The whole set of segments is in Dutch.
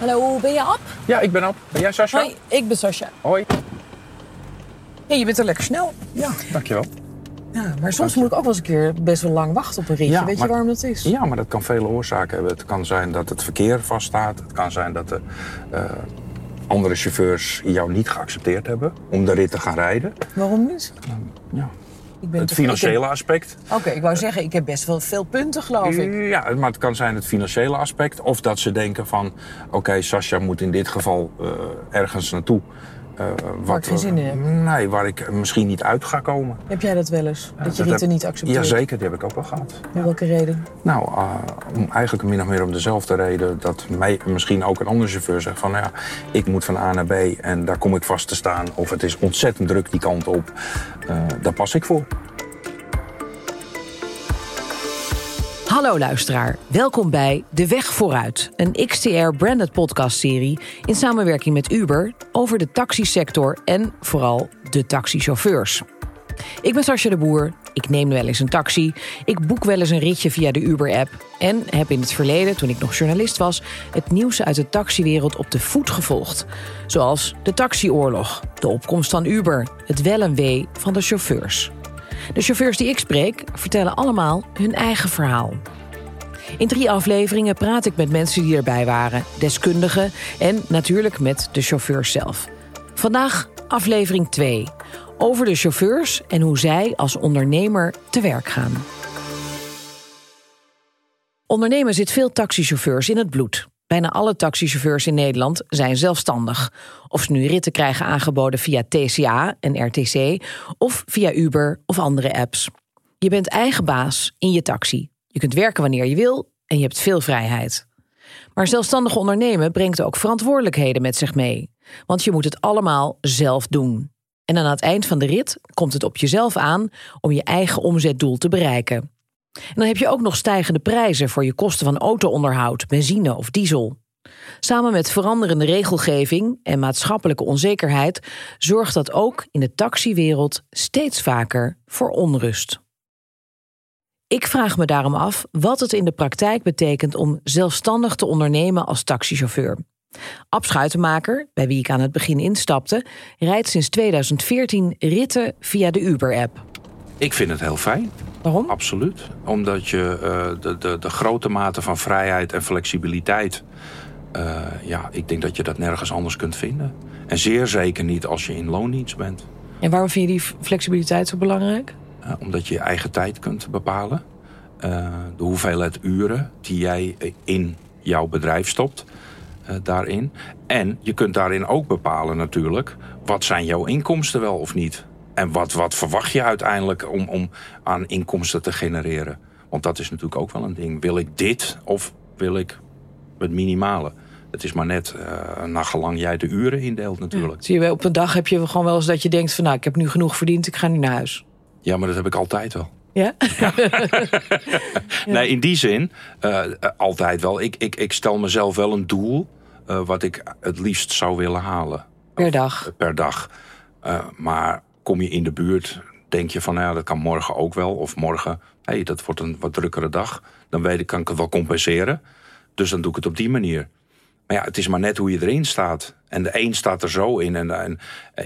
Hallo, ben je Ab? Ja, ik ben op. Ben jij Sascha? Hoi, ik ben Sascha. Hoi. Ja, je bent er lekker snel. Ja, dankjewel. Ja, maar soms moet ik ook wel eens een keer best wel lang wachten op een ritje. Ja, Weet je waarom dat is? Ja, maar dat kan vele oorzaken hebben. Het kan zijn dat het verkeer vaststaat. Het kan zijn dat de eh, andere chauffeurs jou niet geaccepteerd hebben om de rit te gaan rijden. Waarom niet? Ja. Ik ben Het financiële aspect. Oké, ik wou zeggen, ik heb best wel veel punten, geloof ik. Ja, maar het kan zijn het financiële aspect. Of dat ze denken van, oké, Sascha moet in dit geval eh, ergens naartoe. Eh, Waar ik geen zin in heb. Nee, waar ik misschien niet uit ga komen. Heb jij dat wel eens? dat je heb- niet accepteert? Jazeker, die heb ik ook wel gehad. Om welke reden? Nou, eh, om eigenlijk min of meer om dezelfde reden dat mij, misschien ook een andere chauffeur zegt van nou ja, ik moet van A naar B en daar kom ik vast te staan. Of het is ontzettend druk die kant op. Eh, daar pas ik voor. Hallo luisteraar, welkom bij De Weg Vooruit, een XTR-branded podcastserie in samenwerking met Uber over de taxisector en vooral de taxichauffeurs. Ik ben Sascha de Boer, ik neem wel eens een taxi, ik boek wel eens een ritje via de Uber-app en heb in het verleden, toen ik nog journalist was, het nieuws uit de taxiwereld op de voet gevolgd. Zoals de taxioorlog, de opkomst van Uber, het wel en wee van de chauffeurs. De chauffeurs die ik spreek vertellen allemaal hun eigen verhaal. In drie afleveringen praat ik met mensen die erbij waren, deskundigen en natuurlijk met de chauffeurs zelf. Vandaag aflevering 2 over de chauffeurs en hoe zij als ondernemer te werk gaan. Ondernemen zit veel taxichauffeurs in het bloed. Bijna alle taxichauffeurs in Nederland zijn zelfstandig. Of ze nu ritten krijgen aangeboden via TCA en RTC of via Uber of andere apps. Je bent eigen baas in je taxi. Je kunt werken wanneer je wil en je hebt veel vrijheid. Maar zelfstandig ondernemen brengt ook verantwoordelijkheden met zich mee. Want je moet het allemaal zelf doen. En aan het eind van de rit komt het op jezelf aan om je eigen omzetdoel te bereiken. En dan heb je ook nog stijgende prijzen voor je kosten van auto-onderhoud, benzine of diesel. Samen met veranderende regelgeving en maatschappelijke onzekerheid zorgt dat ook in de taxiwereld steeds vaker voor onrust. Ik vraag me daarom af wat het in de praktijk betekent om zelfstandig te ondernemen als taxichauffeur. Ab Schuitenmaker, bij wie ik aan het begin instapte, rijdt sinds 2014 ritten via de Uber-app. Ik vind het heel fijn, Waarom? absoluut. Omdat je eh, de, de, de grote mate van vrijheid en flexibiliteit... eh, ja, ik denk dat je dat nergens anders kunt vinden. En zeer zeker niet als je in loondienst bent. En waarom vind je die flexibiliteit zo belangrijk? Eh, omdat je je eigen tijd kunt bepalen. Eh, de hoeveelheid uren die jij in jouw bedrijf stopt. eh, daarin. En je kunt daarin ook bepalen natuurlijk... wat zijn jouw inkomsten wel of niet. En wat, wat verwacht je uiteindelijk om, om aan inkomsten te genereren. Want dat is natuurlijk ook wel een ding. Wil ik dit of wil ik het minimale? Het is maar net eh naar gelang jij de uren indeelt natuurlijk. Zie je, op een dag heb je gewoon wel eens dat je denkt van nou, ik heb nu genoeg verdiend, ik ga nu naar huis. Ja, maar dat heb ik altijd wel. Ja? Nee, in die zin, eh, eh, altijd wel. Ik, ik, ik stel mezelf wel een doel eh, wat ik het liefst zou willen halen. Per dag. Per dag. Maar kom je in de buurt, denk je van, nou ja, dat kan morgen ook wel. Of morgen, hey, dat wordt een wat drukkere dag. Dan weet ik, kan ik het wel compenseren. Dus dan doe ik het op die manier. Maar ja, het is maar net hoe je erin staat. En de een staat er zo in. En, en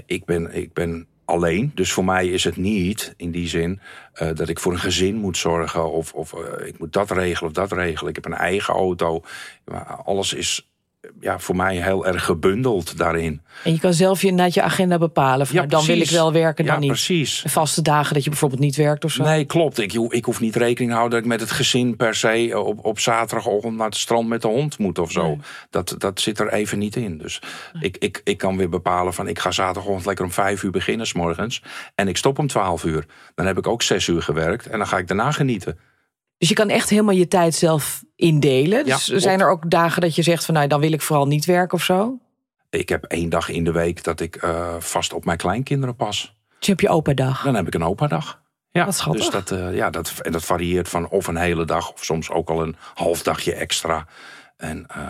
ik, ben, ik ben alleen. Dus voor mij is het niet in die zin eh, dat ik voor een gezin moet zorgen. Of, of eh, ik moet dat regelen of dat regelen. Ik heb een eigen auto. Alles is ja, voor mij heel erg gebundeld daarin. En je kan zelf je, inderdaad je agenda bepalen. Van, Ja, nou, dan wil ik wel werken, dan ja, niet. precies. Vaste dagen dat je bijvoorbeeld niet werkt of zo. Nee, klopt. Ik, ik hoef niet rekening te houden dat ik met het gezin per se op, op zaterdagochtend naar het strand met de hond moet of zo. Nee. Dat, dat zit er even niet in. Dus ik, ik, ik kan weer bepalen van ik ga zaterdagochtend lekker om vijf uur beginnen s morgens. En ik stop om twaalf uur. Dan heb ik ook zes uur gewerkt en dan ga ik daarna genieten. Dus je kan echt helemaal je tijd zelf indelen. Ja, Dus klopt. zijn er ook dagen dat je zegt van nou, dan wil ik vooral niet werken of zo? Ik heb één dag in de week dat ik eh, vast op mijn kleinkinderen pas. Dus heb je opa dag. Dan heb ik een opa-dag. Ja, schattig. dus dat, eh, ja, dat, en dat varieert van of een hele dag of soms ook al een half dagje extra. En, eh,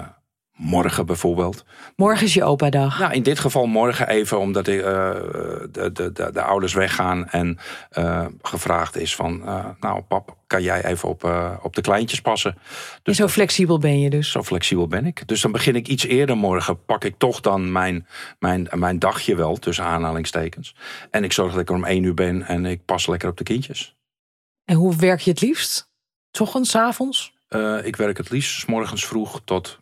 Morgen bijvoorbeeld. Morgen is je opa-dag. Nou, in dit geval morgen even omdat ik, uh, de, de, de, de, ouders weggaan en uh, gevraagd is van... Uh, nou pap, kan jij even op, op de kleintjes passen? Dus zo flexibel ben je dus? Zo flexibel ben ik. Dus dan begin ik iets eerder morgen. Pak ik toch dan mijn, mijn, mijn dagje wel, tussen aanhalingstekens. En ik zorg dat ik er om één uur ben en ik pas lekker op de kindjes. En hoe werk je het liefst? Ochtends, avonds? ik werk het liefst s morgens vroeg tot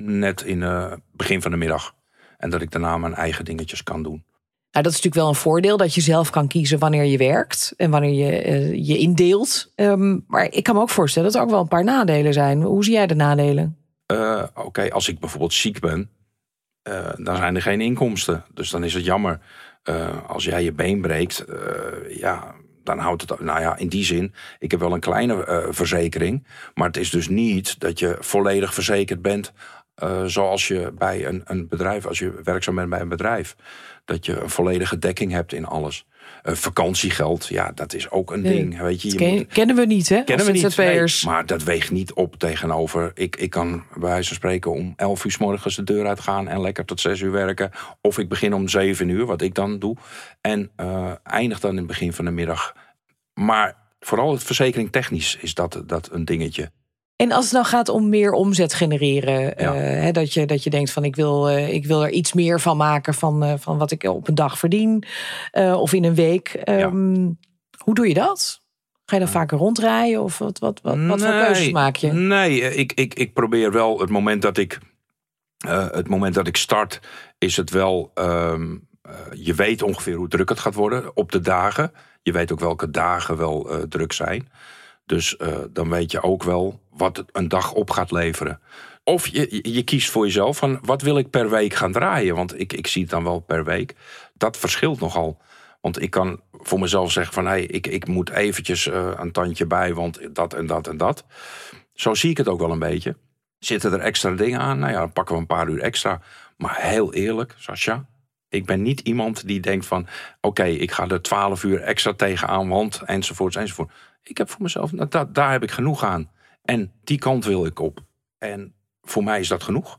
net in het uh, begin van de middag. En dat ik daarna mijn eigen dingetjes kan doen. Nou, dat is natuurlijk wel een voordeel dat je zelf kan kiezen wanneer je werkt en wanneer je uh, je indeelt. Um, maar ik kan me ook voorstellen dat er ook wel een paar nadelen zijn. Hoe zie jij de nadelen? Uh, Oké, als ik bijvoorbeeld ziek ben, uh, dan zijn er geen inkomsten. Dus dan is het jammer. als jij je been breekt, ja, dan houdt het. Nou ja, in die zin, ik heb wel een kleine verzekering. Maar het is dus niet dat je volledig verzekerd bent uh, zoals je bij een, een bedrijf, als je werkzaam bent bij een bedrijf, dat je een volledige dekking hebt in alles. Uh, vakantiegeld, ja, dat is ook een ding. Weet je, je ken, moet, kennen we niet, hè? Kennen we niet. Nee, maar dat weegt niet op tegenover. Ik, ik kan bij wijze van spreken om 11 uur s morgens de deur uitgaan en lekker tot 6 uur werken. Of ik begin om 7 uur, wat ik dan doe. En uh, eindig dan in het begin van de middag. Maar vooral het verzekering technisch is dat, dat een dingetje. En als het nou gaat om meer omzet genereren, eh, hè, dat, je, dat je denkt van ik wil, uh, ik wil er iets meer van maken van, uh, van wat ik op een dag verdien of in een week. Um, hoe doe je dat? Ga je dan vaker rondrijden of wat, wat, wat, wat nee, voor keuzes maak je? Nee, ik, ik, ik probeer wel het moment dat ik, het moment dat ik start, is het wel. Um, je weet ongeveer hoe druk het gaat worden op de dagen. Je weet ook welke dagen wel druk zijn. Dus uh, dan weet je ook wel wat een dag op gaat leveren. Of je, je kiest voor jezelf van wat wil ik per week gaan draaien. Want ik, ik zie het dan wel per week. Dat verschilt nogal. Want ik kan voor mezelf zeggen van hé, hey, ik, ik moet eventjes uh, een tandje bij, want dat en dat en dat. Zo zie ik het ook wel een beetje. Zitten er extra dingen aan? Nou ja, dan pakken we een paar uur extra. Maar heel eerlijk, Sascha, ik ben niet iemand die denkt van oké, ik ga er twaalf uur extra tegenaan, want enzovoorts enzovoort ik heb voor mezelf, nou, daar heb ik genoeg aan. En die kant wil ik op. En voor mij is dat genoeg.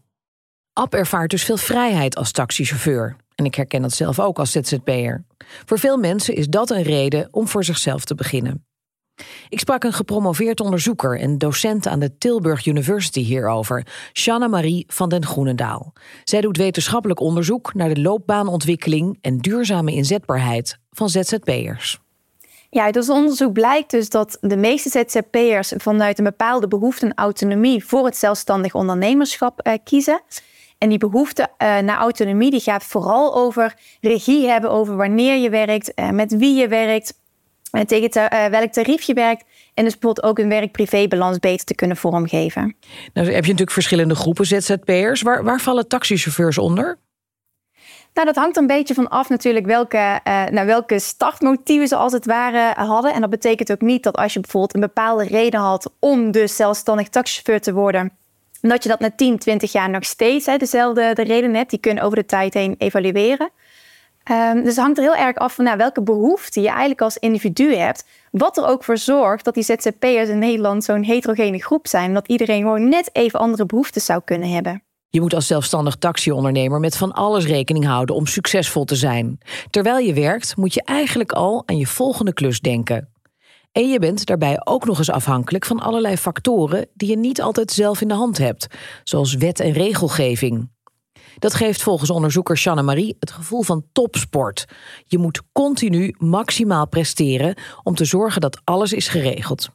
Ab ervaart dus veel vrijheid als taxichauffeur. En ik herken dat zelf ook als ZZP'er. Voor veel mensen is dat een reden om voor zichzelf te beginnen. Ik sprak een gepromoveerd onderzoeker en docent aan de Tilburg University hierover, Shanna Marie van den Groenendaal. Zij doet wetenschappelijk onderzoek naar de loopbaanontwikkeling en duurzame inzetbaarheid van ZZP'ers. Ja, uit ons onderzoek blijkt dus dat de meeste ZZP'ers vanuit een bepaalde behoefte en autonomie voor het zelfstandig ondernemerschap uh, kiezen. En die behoefte uh, naar autonomie die gaat vooral over regie hebben over wanneer je werkt, uh, met wie je werkt, tegen te, welk tarief je werkt. En dus bijvoorbeeld ook een werk-privé-balans beter te kunnen vormgeven. Nou heb je natuurlijk verschillende groepen ZZP'ers. Waar vallen taxichauffeurs onder? Nou, dat hangt een beetje van af natuurlijk welke, uh, nou, welke startmotieven ze als het ware hadden. En dat betekent ook niet dat als je bijvoorbeeld een bepaalde reden had om dus zelfstandig taxichauffeur te worden, dat je dat na 10, 20 jaar nog steeds hè, dezelfde de reden hebt. Die kunnen over de tijd heen evalueren. Um, dus het hangt er heel erg af van nou, welke behoefte je eigenlijk als individu hebt. Wat er ook voor zorgt dat die ZZP'ers in Nederland zo'n heterogene groep zijn. Dat iedereen gewoon net even andere behoeftes zou kunnen hebben. Je moet als zelfstandig taxiondernemer met van alles rekening houden om succesvol te zijn. Terwijl je werkt, moet je eigenlijk al aan je volgende klus denken. En je bent daarbij ook nog eens afhankelijk van allerlei factoren die je niet altijd zelf in de hand hebt, zoals wet en regelgeving. Dat geeft volgens onderzoeker Shanna Marie het gevoel van topsport. Je moet continu maximaal presteren om te zorgen dat alles is geregeld.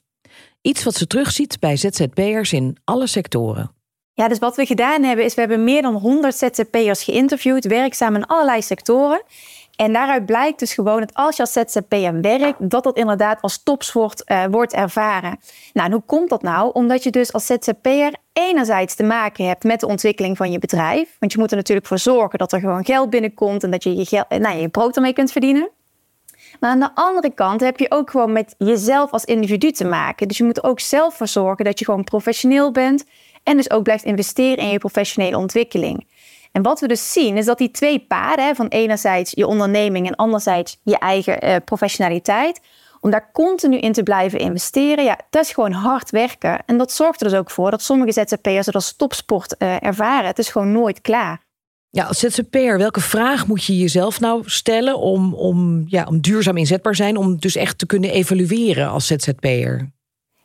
Iets wat ze terugziet bij ZZP'ers in alle sectoren. Dus wat we gedaan hebben is we hebben meer dan 100 ZZP'ers geïnterviewd, werkzaam in allerlei sectoren. En daaruit blijkt dus gewoon dat als je als ZZP'er werkt, dat dat inderdaad als topsport uh, wordt ervaren. Nou, en hoe komt dat nou? Omdat je dus als ZZP'er enerzijds te maken hebt met de ontwikkeling van je bedrijf. Want je moet er natuurlijk voor zorgen dat er gewoon geld binnenkomt en dat je je, geld, eh, nou, je brood ermee kunt verdienen. Maar aan de andere kant heb je ook gewoon met jezelf als individu te maken. Dus je moet er ook zelf voor zorgen dat je gewoon professioneel bent. En dus ook blijft investeren in je professionele ontwikkeling. En wat we dus zien is dat die twee paden, van enerzijds je onderneming en anderzijds je eigen uh, professionaliteit, Om daar continu in te blijven investeren, ja, dat is gewoon hard werken. En dat zorgt er dus ook voor dat sommige ZZP'ers het als topsport uh, ervaren. Het is gewoon nooit klaar. Ja, als ZZP'er, welke vraag moet je jezelf nou stellen om, om, ja, om duurzaam inzetbaar zijn, om dus echt te kunnen evalueren als ZZP'er?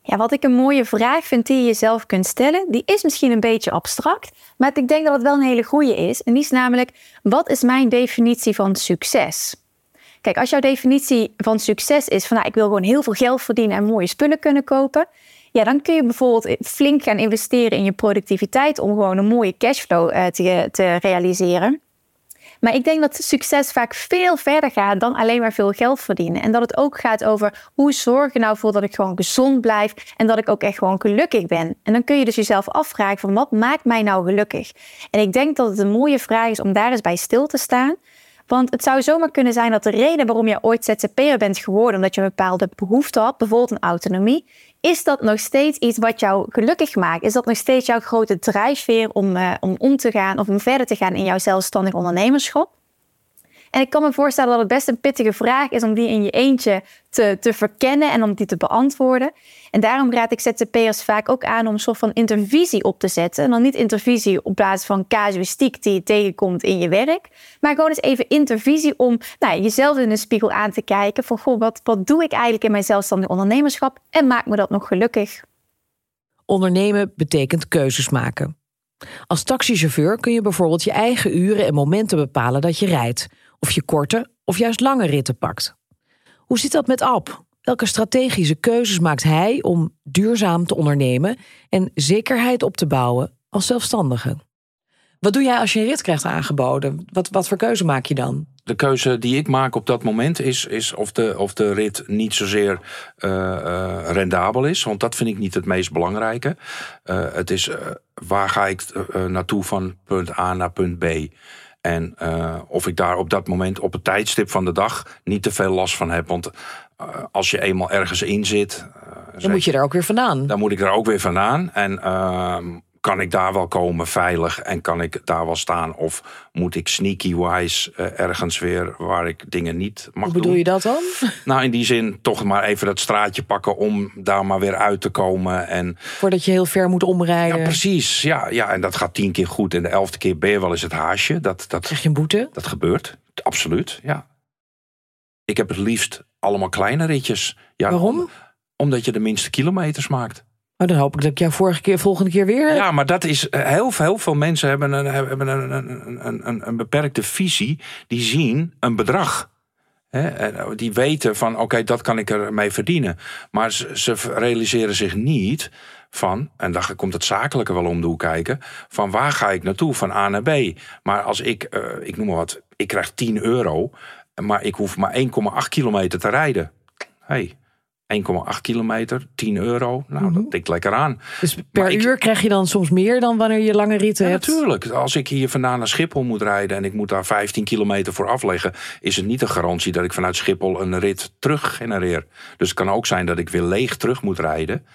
Ja, wat ik een mooie vraag vind die je jezelf kunt stellen, die is misschien een beetje abstract, maar ik denk dat het wel een hele goede is. En die is namelijk, wat is mijn definitie van succes? Kijk, als jouw definitie van succes is van nou, ik wil gewoon heel veel geld verdienen en mooie spullen kunnen kopen, ja, dan kun je bijvoorbeeld flink gaan investeren in je productiviteit om gewoon een mooie cashflow uh, te, te realiseren. Maar ik denk dat succes vaak veel verder gaat dan alleen maar veel geld verdienen. En dat het ook gaat over hoe zorg je nou voor dat ik gewoon gezond blijf en dat ik ook echt gewoon gelukkig ben. En dan kun je dus jezelf afvragen van wat maakt mij nou gelukkig? En ik denk dat het een mooie vraag is om daar eens bij stil te staan. Want het zou zomaar kunnen zijn dat de reden waarom je ooit ZZP'er bent geworden, omdat je een bepaalde behoefte had, bijvoorbeeld een autonomie, is dat nog steeds iets wat jou gelukkig maakt? Is dat nog steeds jouw grote drijfveer om, uh, om om te gaan of om verder te gaan in jouw zelfstandig ondernemerschap? En ik kan me voorstellen dat het best een pittige vraag is om die in je eentje te, te verkennen en om die te beantwoorden. En daarom raad ik ZZP'ers vaak ook aan om een soort van intervisie op te zetten. En dan niet intervisie op basis van casuïstiek die je tegenkomt in je werk. Maar gewoon eens even intervisie om nou, jezelf in de spiegel aan te kijken. Van goh, wat, wat doe ik eigenlijk in mijn zelfstandig ondernemerschap? En maakt me dat nog gelukkig? Ondernemen betekent keuzes maken. Als taxichauffeur kun je bijvoorbeeld je eigen uren en momenten bepalen dat je rijdt of je korte of juist lange ritten pakt. Hoe zit dat met Ab? Welke strategische keuzes maakt hij om duurzaam te ondernemen en zekerheid op te bouwen als zelfstandige? Wat doe jij als je een rit krijgt aangeboden? Wat, wat voor keuze maak je dan? De keuze die ik maak op dat moment is, is of, de, of de rit niet zozeer uh, uh, rendabel is. Want dat vind ik niet het meest belangrijke. Uh, het is waar ga ik naartoe van punt A naar punt B. En uh, of ik daar op dat moment op het tijdstip van de dag niet te veel last van heb. Want uh, als je eenmaal ergens in zit. Uh, dan moet je er ook weer vandaan. Dan moet ik er ook weer vandaan. En ehm, kan ik daar wel komen veilig en kan ik daar wel staan? Of moet ik sneaky-wise uh, ergens weer waar ik dingen niet mag Hoe bedoel doen? je dat dan? Nou, in die zin toch maar even dat straatje pakken om daar maar weer uit te komen. En, Voordat je heel ver moet omrijden. Ja, precies. Ja, ja, en dat gaat tien keer goed. En de elfde keer ben je wel eens het haasje. Dat, dat, Krijg je een boete? Dat gebeurt. Absoluut, ja. Ik heb het liefst allemaal kleine ritjes. Ja, Waarom? Om, omdat je de minste kilometers maakt. Oh, dan hoop ik dat ik jou vorige keer, volgende keer weer. Ja, maar dat is heel, heel veel mensen hebben een, hebben een, een, een, een beperkte visie. Die zien een bedrag. He, die weten van oké, dat kan ik ermee verdienen. Maar ze, realiseren zich niet van, en dan komt het zakelijke wel om de hoek kijken, van waar ga ik naartoe, van A naar B. Maar als ik, uh, ik noem maar wat, ik krijg 10 euro, maar ik hoef maar 1,8 kilometer te rijden. Hey, 1,8 kilometer, 10 euro. Nou, mm -hmm. dat tikt lekker aan. Dus per maar uur ik, krijg je dan soms meer dan wanneer je lange ritten ja, hebt? Natuurlijk. Als ik hier vandaan naar Schiphol moet rijden en ik moet daar 15 kilometer voor afleggen, is het niet een garantie dat ik vanuit Schiphol een rit terug genereer. Dus het kan ook zijn dat ik weer leeg terug moet rijden.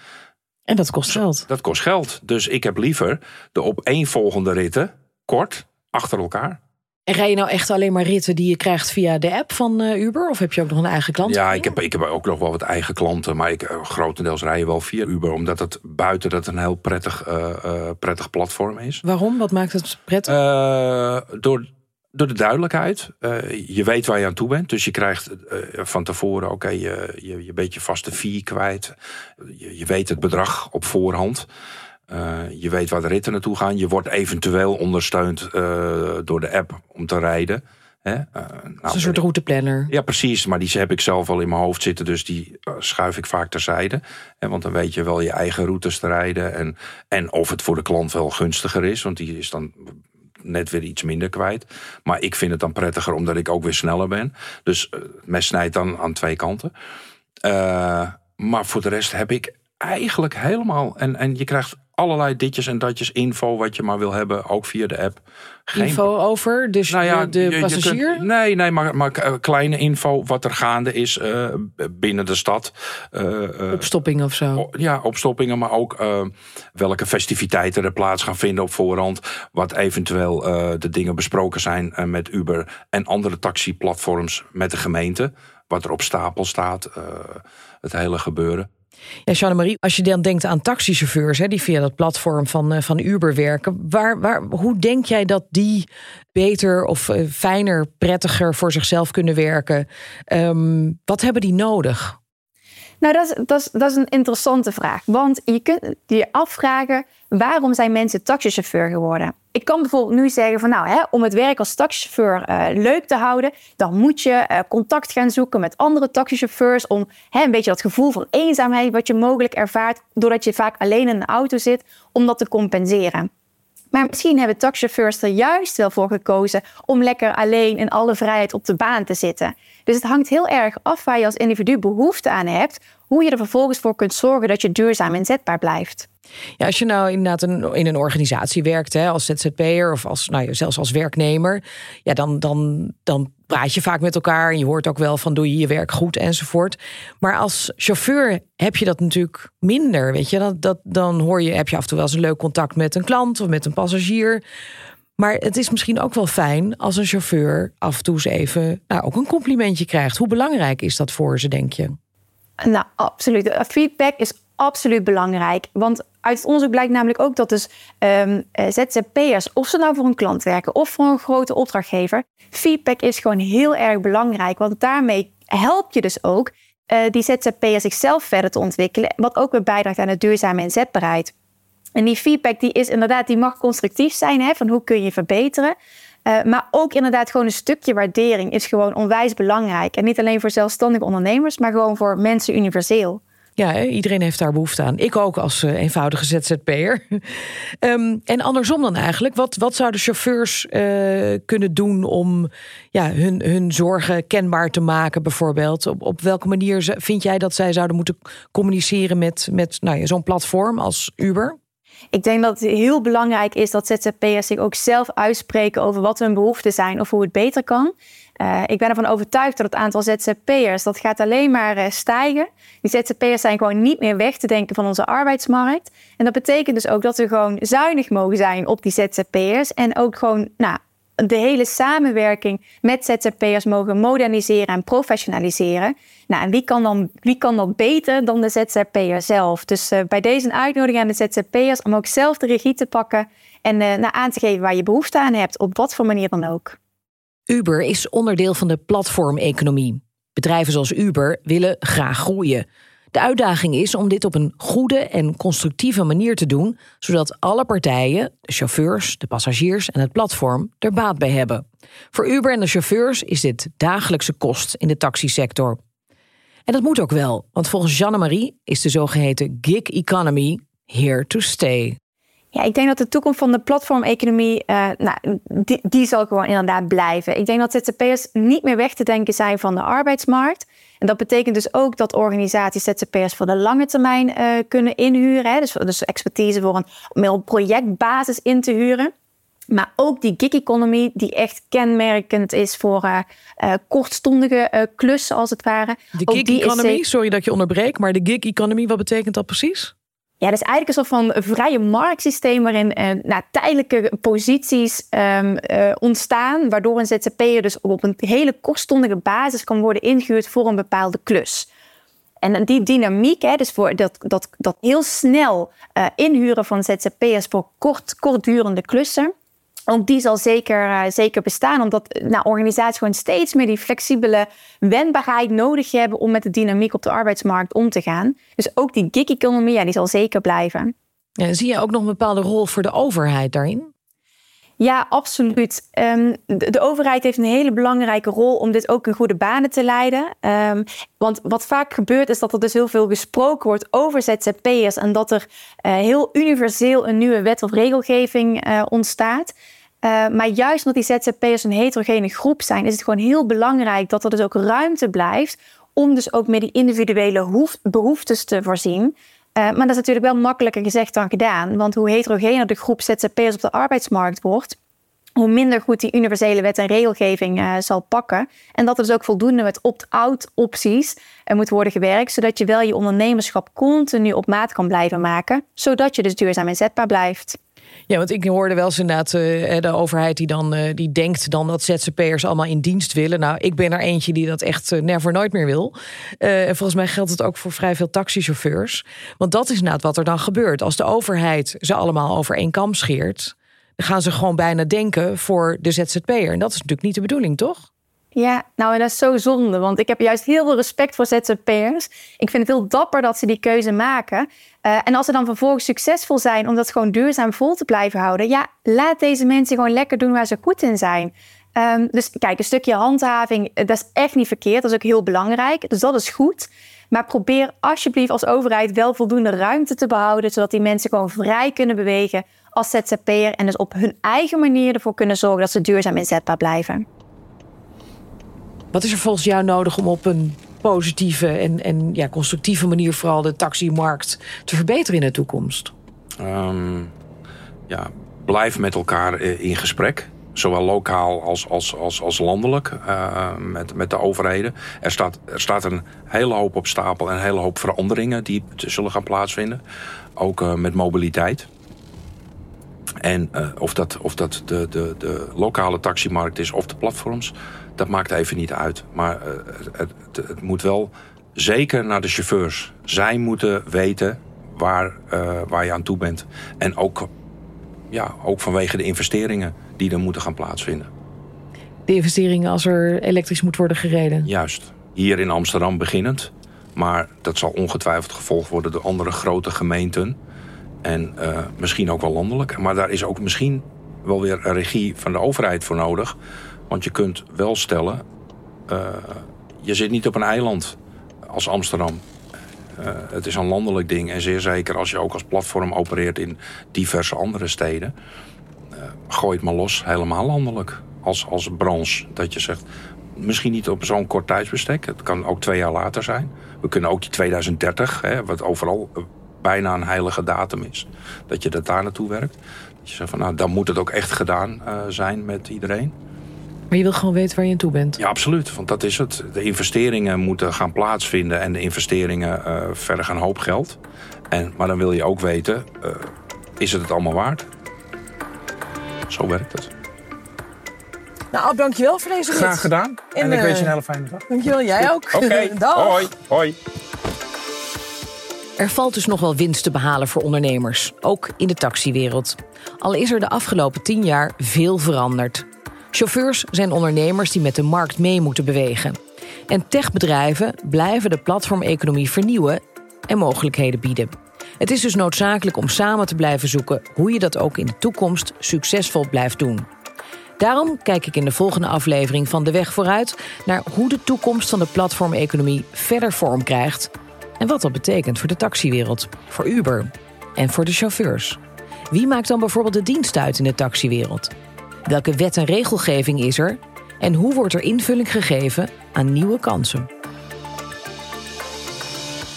En dat kost geld. Dat kost geld. Dus ik heb liever de opeenvolgende ritten, kort, achter elkaar. En rij je nou echt alleen maar ritten die je krijgt via de app van uh, Uber? Of heb je ook nog een eigen klant? Ja, ik heb, ik heb ook nog wel wat eigen klanten. Maar ik, uh, grotendeels rij je wel via Uber. Omdat het buiten dat een heel prettig, uh, prettig platform is. Waarom? Wat maakt het prettig? door, door de duidelijkheid. je weet waar je aan toe bent. Dus je krijgt van tevoren oké, okay, je, je, je beetje vaste fee kwijt. Je, je weet het bedrag op voorhand. Uh, je weet waar de ritten naartoe gaan. Je wordt eventueel ondersteund uh, door de app om te rijden. Hè? Uh, nou, een soort routeplanner. Ja, precies. Maar die heb ik zelf al in mijn hoofd zitten. Dus die schuif ik vaak terzijde. Hè? Want dan weet je wel je eigen routes te rijden. En, en of het voor de klant wel gunstiger is. Want die is dan net weer iets minder kwijt. Maar ik vind het dan prettiger omdat ik ook weer sneller ben. Dus het mes snijdt dan aan twee kanten. maar voor de rest heb ik eigenlijk helemaal... En, en je krijgt allerlei ditjes en datjes info wat je maar wil hebben, ook via de app. Geen... Info over dus nou ja, de, de je, passagier? Je kunt, nee, nee, maar, maar kleine info wat er gaande is uh, binnen de stad. Uh, opstoppingen of zo? Ja, opstoppingen, maar ook uh, welke festiviteiten er plaats gaan vinden op voorhand. Wat eventueel de dingen besproken zijn met Uber en andere taxiplatforms met de gemeente. wat er op stapel staat, het hele gebeuren. Ja, Jeanne-Marie, als je dan denkt aan taxichauffeurs hè, die via dat platform van, van Uber werken, waar, waar, hoe denk jij dat die beter of fijner, prettiger voor zichzelf kunnen werken? Ehm, wat hebben die nodig? Nou, dat is, dat, is, een interessante vraag. Want je kunt je afvragen, waarom zijn mensen taxichauffeur geworden? Ik kan bijvoorbeeld nu zeggen van nou, hè, om het werk als taxichauffeur uh, leuk te houden, dan moet je uh, contact gaan zoeken met andere taxichauffeurs om hè, een beetje dat gevoel van eenzaamheid wat je mogelijk ervaart doordat je vaak alleen in een auto zit, om dat te compenseren. Maar misschien hebben taxichauffeurs er juist wel voor gekozen om lekker alleen in alle vrijheid op de baan te zitten. Dus het hangt heel erg af waar je als individu behoefte aan hebt, hoe je er vervolgens voor kunt zorgen dat je duurzaam inzetbaar blijft. Ja, als je nou inderdaad een, in een organisatie werkt, hè, als ZZP'er of als, nou, zelfs als werknemer, ja, dan, dan, dan praat je vaak met elkaar en je hoort ook wel van doe je je werk goed enzovoort. Maar als chauffeur heb je dat natuurlijk minder, weet je. Dat, dat, dan hoor je, heb je af en toe wel eens een leuk contact met een klant of met een passagier. Maar het is misschien ook wel fijn als een chauffeur af en toe eens even nou, ook een complimentje krijgt. Hoe belangrijk is dat voor ze, denk je? Nou, absoluut. Feedback is absoluut belangrijk. Want uit onderzoek blijkt namelijk ook dat dus ehm, eh, ZZP'ers, of ze nou voor een klant werken of voor een grote opdrachtgever, feedback is gewoon heel erg belangrijk. Want daarmee help je dus ook uh, die ZZP'ers zichzelf verder te ontwikkelen, wat ook weer bijdraagt aan de duurzame inzetbaarheid. En die feedback die is inderdaad, die mag constructief zijn, hè, van hoe kun je verbeteren. Uh, maar ook inderdaad gewoon een stukje waardering is gewoon onwijs belangrijk. En niet alleen voor zelfstandige ondernemers, maar gewoon voor mensen universeel. Ja, iedereen heeft daar behoefte aan. Ik ook als uh, eenvoudige ZZP'er. um, en andersom dan eigenlijk. Wat, wat zouden chauffeurs uh, kunnen doen om ja, hun, hun zorgen kenbaar te maken bijvoorbeeld? Op, op welke manier vind jij dat zij zouden moeten communiceren met, met nou ja, zo'n platform als Uber? Ik denk dat het heel belangrijk is dat ZZP'ers zich ook zelf uitspreken over wat hun behoeften zijn of hoe het beter kan. Uh, ik ben ervan overtuigd dat het aantal ZZP'ers dat gaat alleen maar uh, stijgen. Die ZZP'ers zijn gewoon niet meer weg te denken van onze arbeidsmarkt. En dat betekent dus ook dat we gewoon zuinig mogen zijn op die ZZP'ers. En ook gewoon nou, de hele samenwerking met ZZP'ers mogen moderniseren en professionaliseren. Nou, en wie kan, dan, wie kan dat beter dan de ZZP'er zelf? Dus uh, bij deze uitnodiging aan de ZZP'ers om ook zelf de regie te pakken en uh, aan te geven waar je behoefte aan hebt, op wat voor manier dan ook. Uber is onderdeel van de platformeconomie. Bedrijven zoals Uber willen graag groeien. De uitdaging is om dit op een goede en constructieve manier te doen, zodat alle partijen, de chauffeurs, de passagiers en het platform, er baat bij hebben. Voor Uber en de chauffeurs is dit dagelijkse kost in de taxisector. En dat moet ook wel, want volgens Jeanne-Marie is de zogeheten gig economy here to stay. Ja, ik denk dat de toekomst van de platformeconomie, uh, nou, die, die, zal gewoon inderdaad blijven. Ik denk dat ZZP'ers niet meer weg te denken zijn van de arbeidsmarkt. En dat betekent dus ook dat organisaties ZZP'ers voor de lange termijn uh, kunnen inhuren. Hè? Dus, dus expertise voor een meer op projectbasis in te huren. Maar ook die gig economy, die echt kenmerkend is voor uh, uh, kortstondige klussen, als het ware. De gig economy, sorry dat je onderbreekt, maar de gig economy, wat betekent dat precies? Ja, dat is eigenlijk een soort van vrije marktsysteem waarin uh, nou, tijdelijke posities um, uh, ontstaan, waardoor een ZZP'er dus op een hele kortstondige basis kan worden ingehuurd voor een bepaalde klus. En die dynamiek, hè, dus voor dat, dat, dat heel snel uh, inhuren van ZZP'ers voor kort, kortdurende klussen, ook die zal zeker, uh, zeker bestaan, omdat nou, organisaties gewoon steeds meer die flexibele wendbaarheid nodig hebben om met de dynamiek op de arbeidsmarkt om te gaan. Dus ook die gig-economie, die zal zeker blijven. Ja, zie je ook nog een bepaalde rol voor de overheid daarin? Ja, absoluut. Um, de, overheid heeft een hele belangrijke rol om dit ook in goede banen te leiden. Um, want wat vaak gebeurt is dat er dus heel veel gesproken wordt over ZZP'ers en dat er uh, heel universeel een nieuwe wet of regelgeving uh, ontstaat. Uh, maar juist omdat die ZZP'ers een heterogene groep zijn, is het gewoon heel belangrijk dat er dus ook ruimte blijft om dus ook met die individuele behoeftes te voorzien. Uh, maar dat is natuurlijk wel makkelijker gezegd dan gedaan. Want hoe heterogener de groep ZZP'ers op de arbeidsmarkt wordt, hoe minder goed die universele wet en regelgeving uh, zal pakken. En dat er dus ook voldoende met opt-out opties uh, moet worden gewerkt, zodat je wel je ondernemerschap continu op maat kan blijven maken, zodat je dus duurzaam inzetbaar blijft. Ja, want ik hoorde wel eens inderdaad uh, de overheid die dan uh, die denkt dan dat ZZP'ers allemaal in dienst willen. Nou, ik ben er eentje die dat echt uh, never nooit meer wil. en volgens mij geldt het ook voor vrij veel taxichauffeurs. Want dat is inderdaad wat er dan gebeurt. Als de overheid ze allemaal over één kam scheert, dan gaan ze gewoon bijna denken voor de ZZP'er. En dat is natuurlijk niet de bedoeling, toch? Ja, nou en dat is zo zonde, want ik heb juist heel veel respect voor ZZP'ers. Ik vind het heel dapper dat ze die keuze maken. Uh, en als ze dan vervolgens succesvol zijn om dat gewoon duurzaam vol te blijven houden, ja, laat deze mensen gewoon lekker doen waar ze goed in zijn. Um, dus kijk, een stukje handhaving, eh, dat is echt niet verkeerd, dat is ook heel belangrijk, dus dat is goed. Maar probeer alsjeblieft als overheid wel voldoende ruimte te behouden, zodat die mensen gewoon vrij kunnen bewegen als ZZP'er en dus op hun eigen manier ervoor kunnen zorgen dat ze duurzaam inzetbaar blijven. Wat is er volgens jou nodig om op een positieve en, en ja, constructieve manier vooral de taximarkt te verbeteren in de toekomst? Um, ja, blijf met elkaar in gesprek. Zowel lokaal als, als, als, als landelijk uh, met, met de overheden. Er staat, er staat een hele hoop op stapel en een hele hoop veranderingen die zullen gaan plaatsvinden. Ook uh, met mobiliteit. En of dat, of dat de, de, de lokale taximarkt is of de platforms, dat maakt even niet uit. Maar uh, het, het, het, moet wel zeker naar de chauffeurs. Zij moeten weten waar, uh, waar je aan toe bent. En ook, ja, ook vanwege de investeringen die er moeten gaan plaatsvinden. De investeringen als er elektrisch moet worden gereden? Juist. Hier in Amsterdam beginnend. Maar dat zal ongetwijfeld gevolgd worden door andere grote gemeenten. En uh, misschien ook wel landelijk. Maar daar is ook misschien wel weer een regie van de overheid voor nodig. Want je kunt wel stellen, uh, je zit niet op een eiland als Amsterdam. Uh, het is een landelijk ding. En zeer zeker als je ook als platform opereert in diverse andere steden. Uh, gooi het maar los, helemaal landelijk. Als, als branche. Dat je zegt, misschien niet op zo'n kort tijdsbestek. Het kan ook twee jaar later zijn. We kunnen ook die 2030, hè, wat overal bijna een heilige datum is. Dat je dat daar naartoe werkt. Dat je zegt van nou, dan moet het ook echt gedaan zijn met iedereen. Maar je wil gewoon weten waar je aan toe bent. Ja, absoluut. Want dat is het. De investeringen moeten gaan plaatsvinden. En de investeringen uh, vergen een hoop geld. En, maar dan wil je ook weten, uh, is het het allemaal waard? Zo werkt het. Nou, Ab, dankjewel voor deze rit. Graag gedaan. En, en ik uh, wens je een hele fijne dag. Dankjewel, jij ook. Oké, okay. hoi. hoi. Er valt dus nog wel winst te behalen voor ondernemers, ook in de taxiwereld. Al is er de afgelopen tien jaar veel veranderd. Chauffeurs zijn ondernemers die met de markt mee moeten bewegen. En techbedrijven blijven de platformeconomie vernieuwen en mogelijkheden bieden. Het is dus noodzakelijk om samen te blijven zoeken hoe je dat ook in de toekomst succesvol blijft doen. Daarom kijk ik in de volgende aflevering van De Weg vooruit naar hoe de toekomst van de platformeconomie verder vorm krijgt en wat dat betekent voor de taxiwereld, voor Uber en voor de chauffeurs. Wie maakt dan bijvoorbeeld de dienst uit in de taxiwereld? Welke wet en regelgeving is er? En hoe wordt er invulling gegeven aan nieuwe kansen?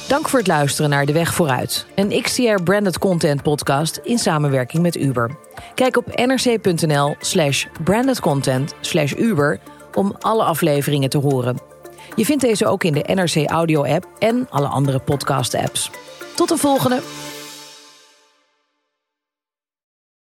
Dank voor het luisteren naar De Weg Vooruit, een XTR branded content podcast in samenwerking met Uber. Kijk op nrc.nl slash brandedcontent slash Uber om alle afleveringen te horen. Je vindt deze ook in de NRC Audio app en alle andere podcast apps. Tot de volgende!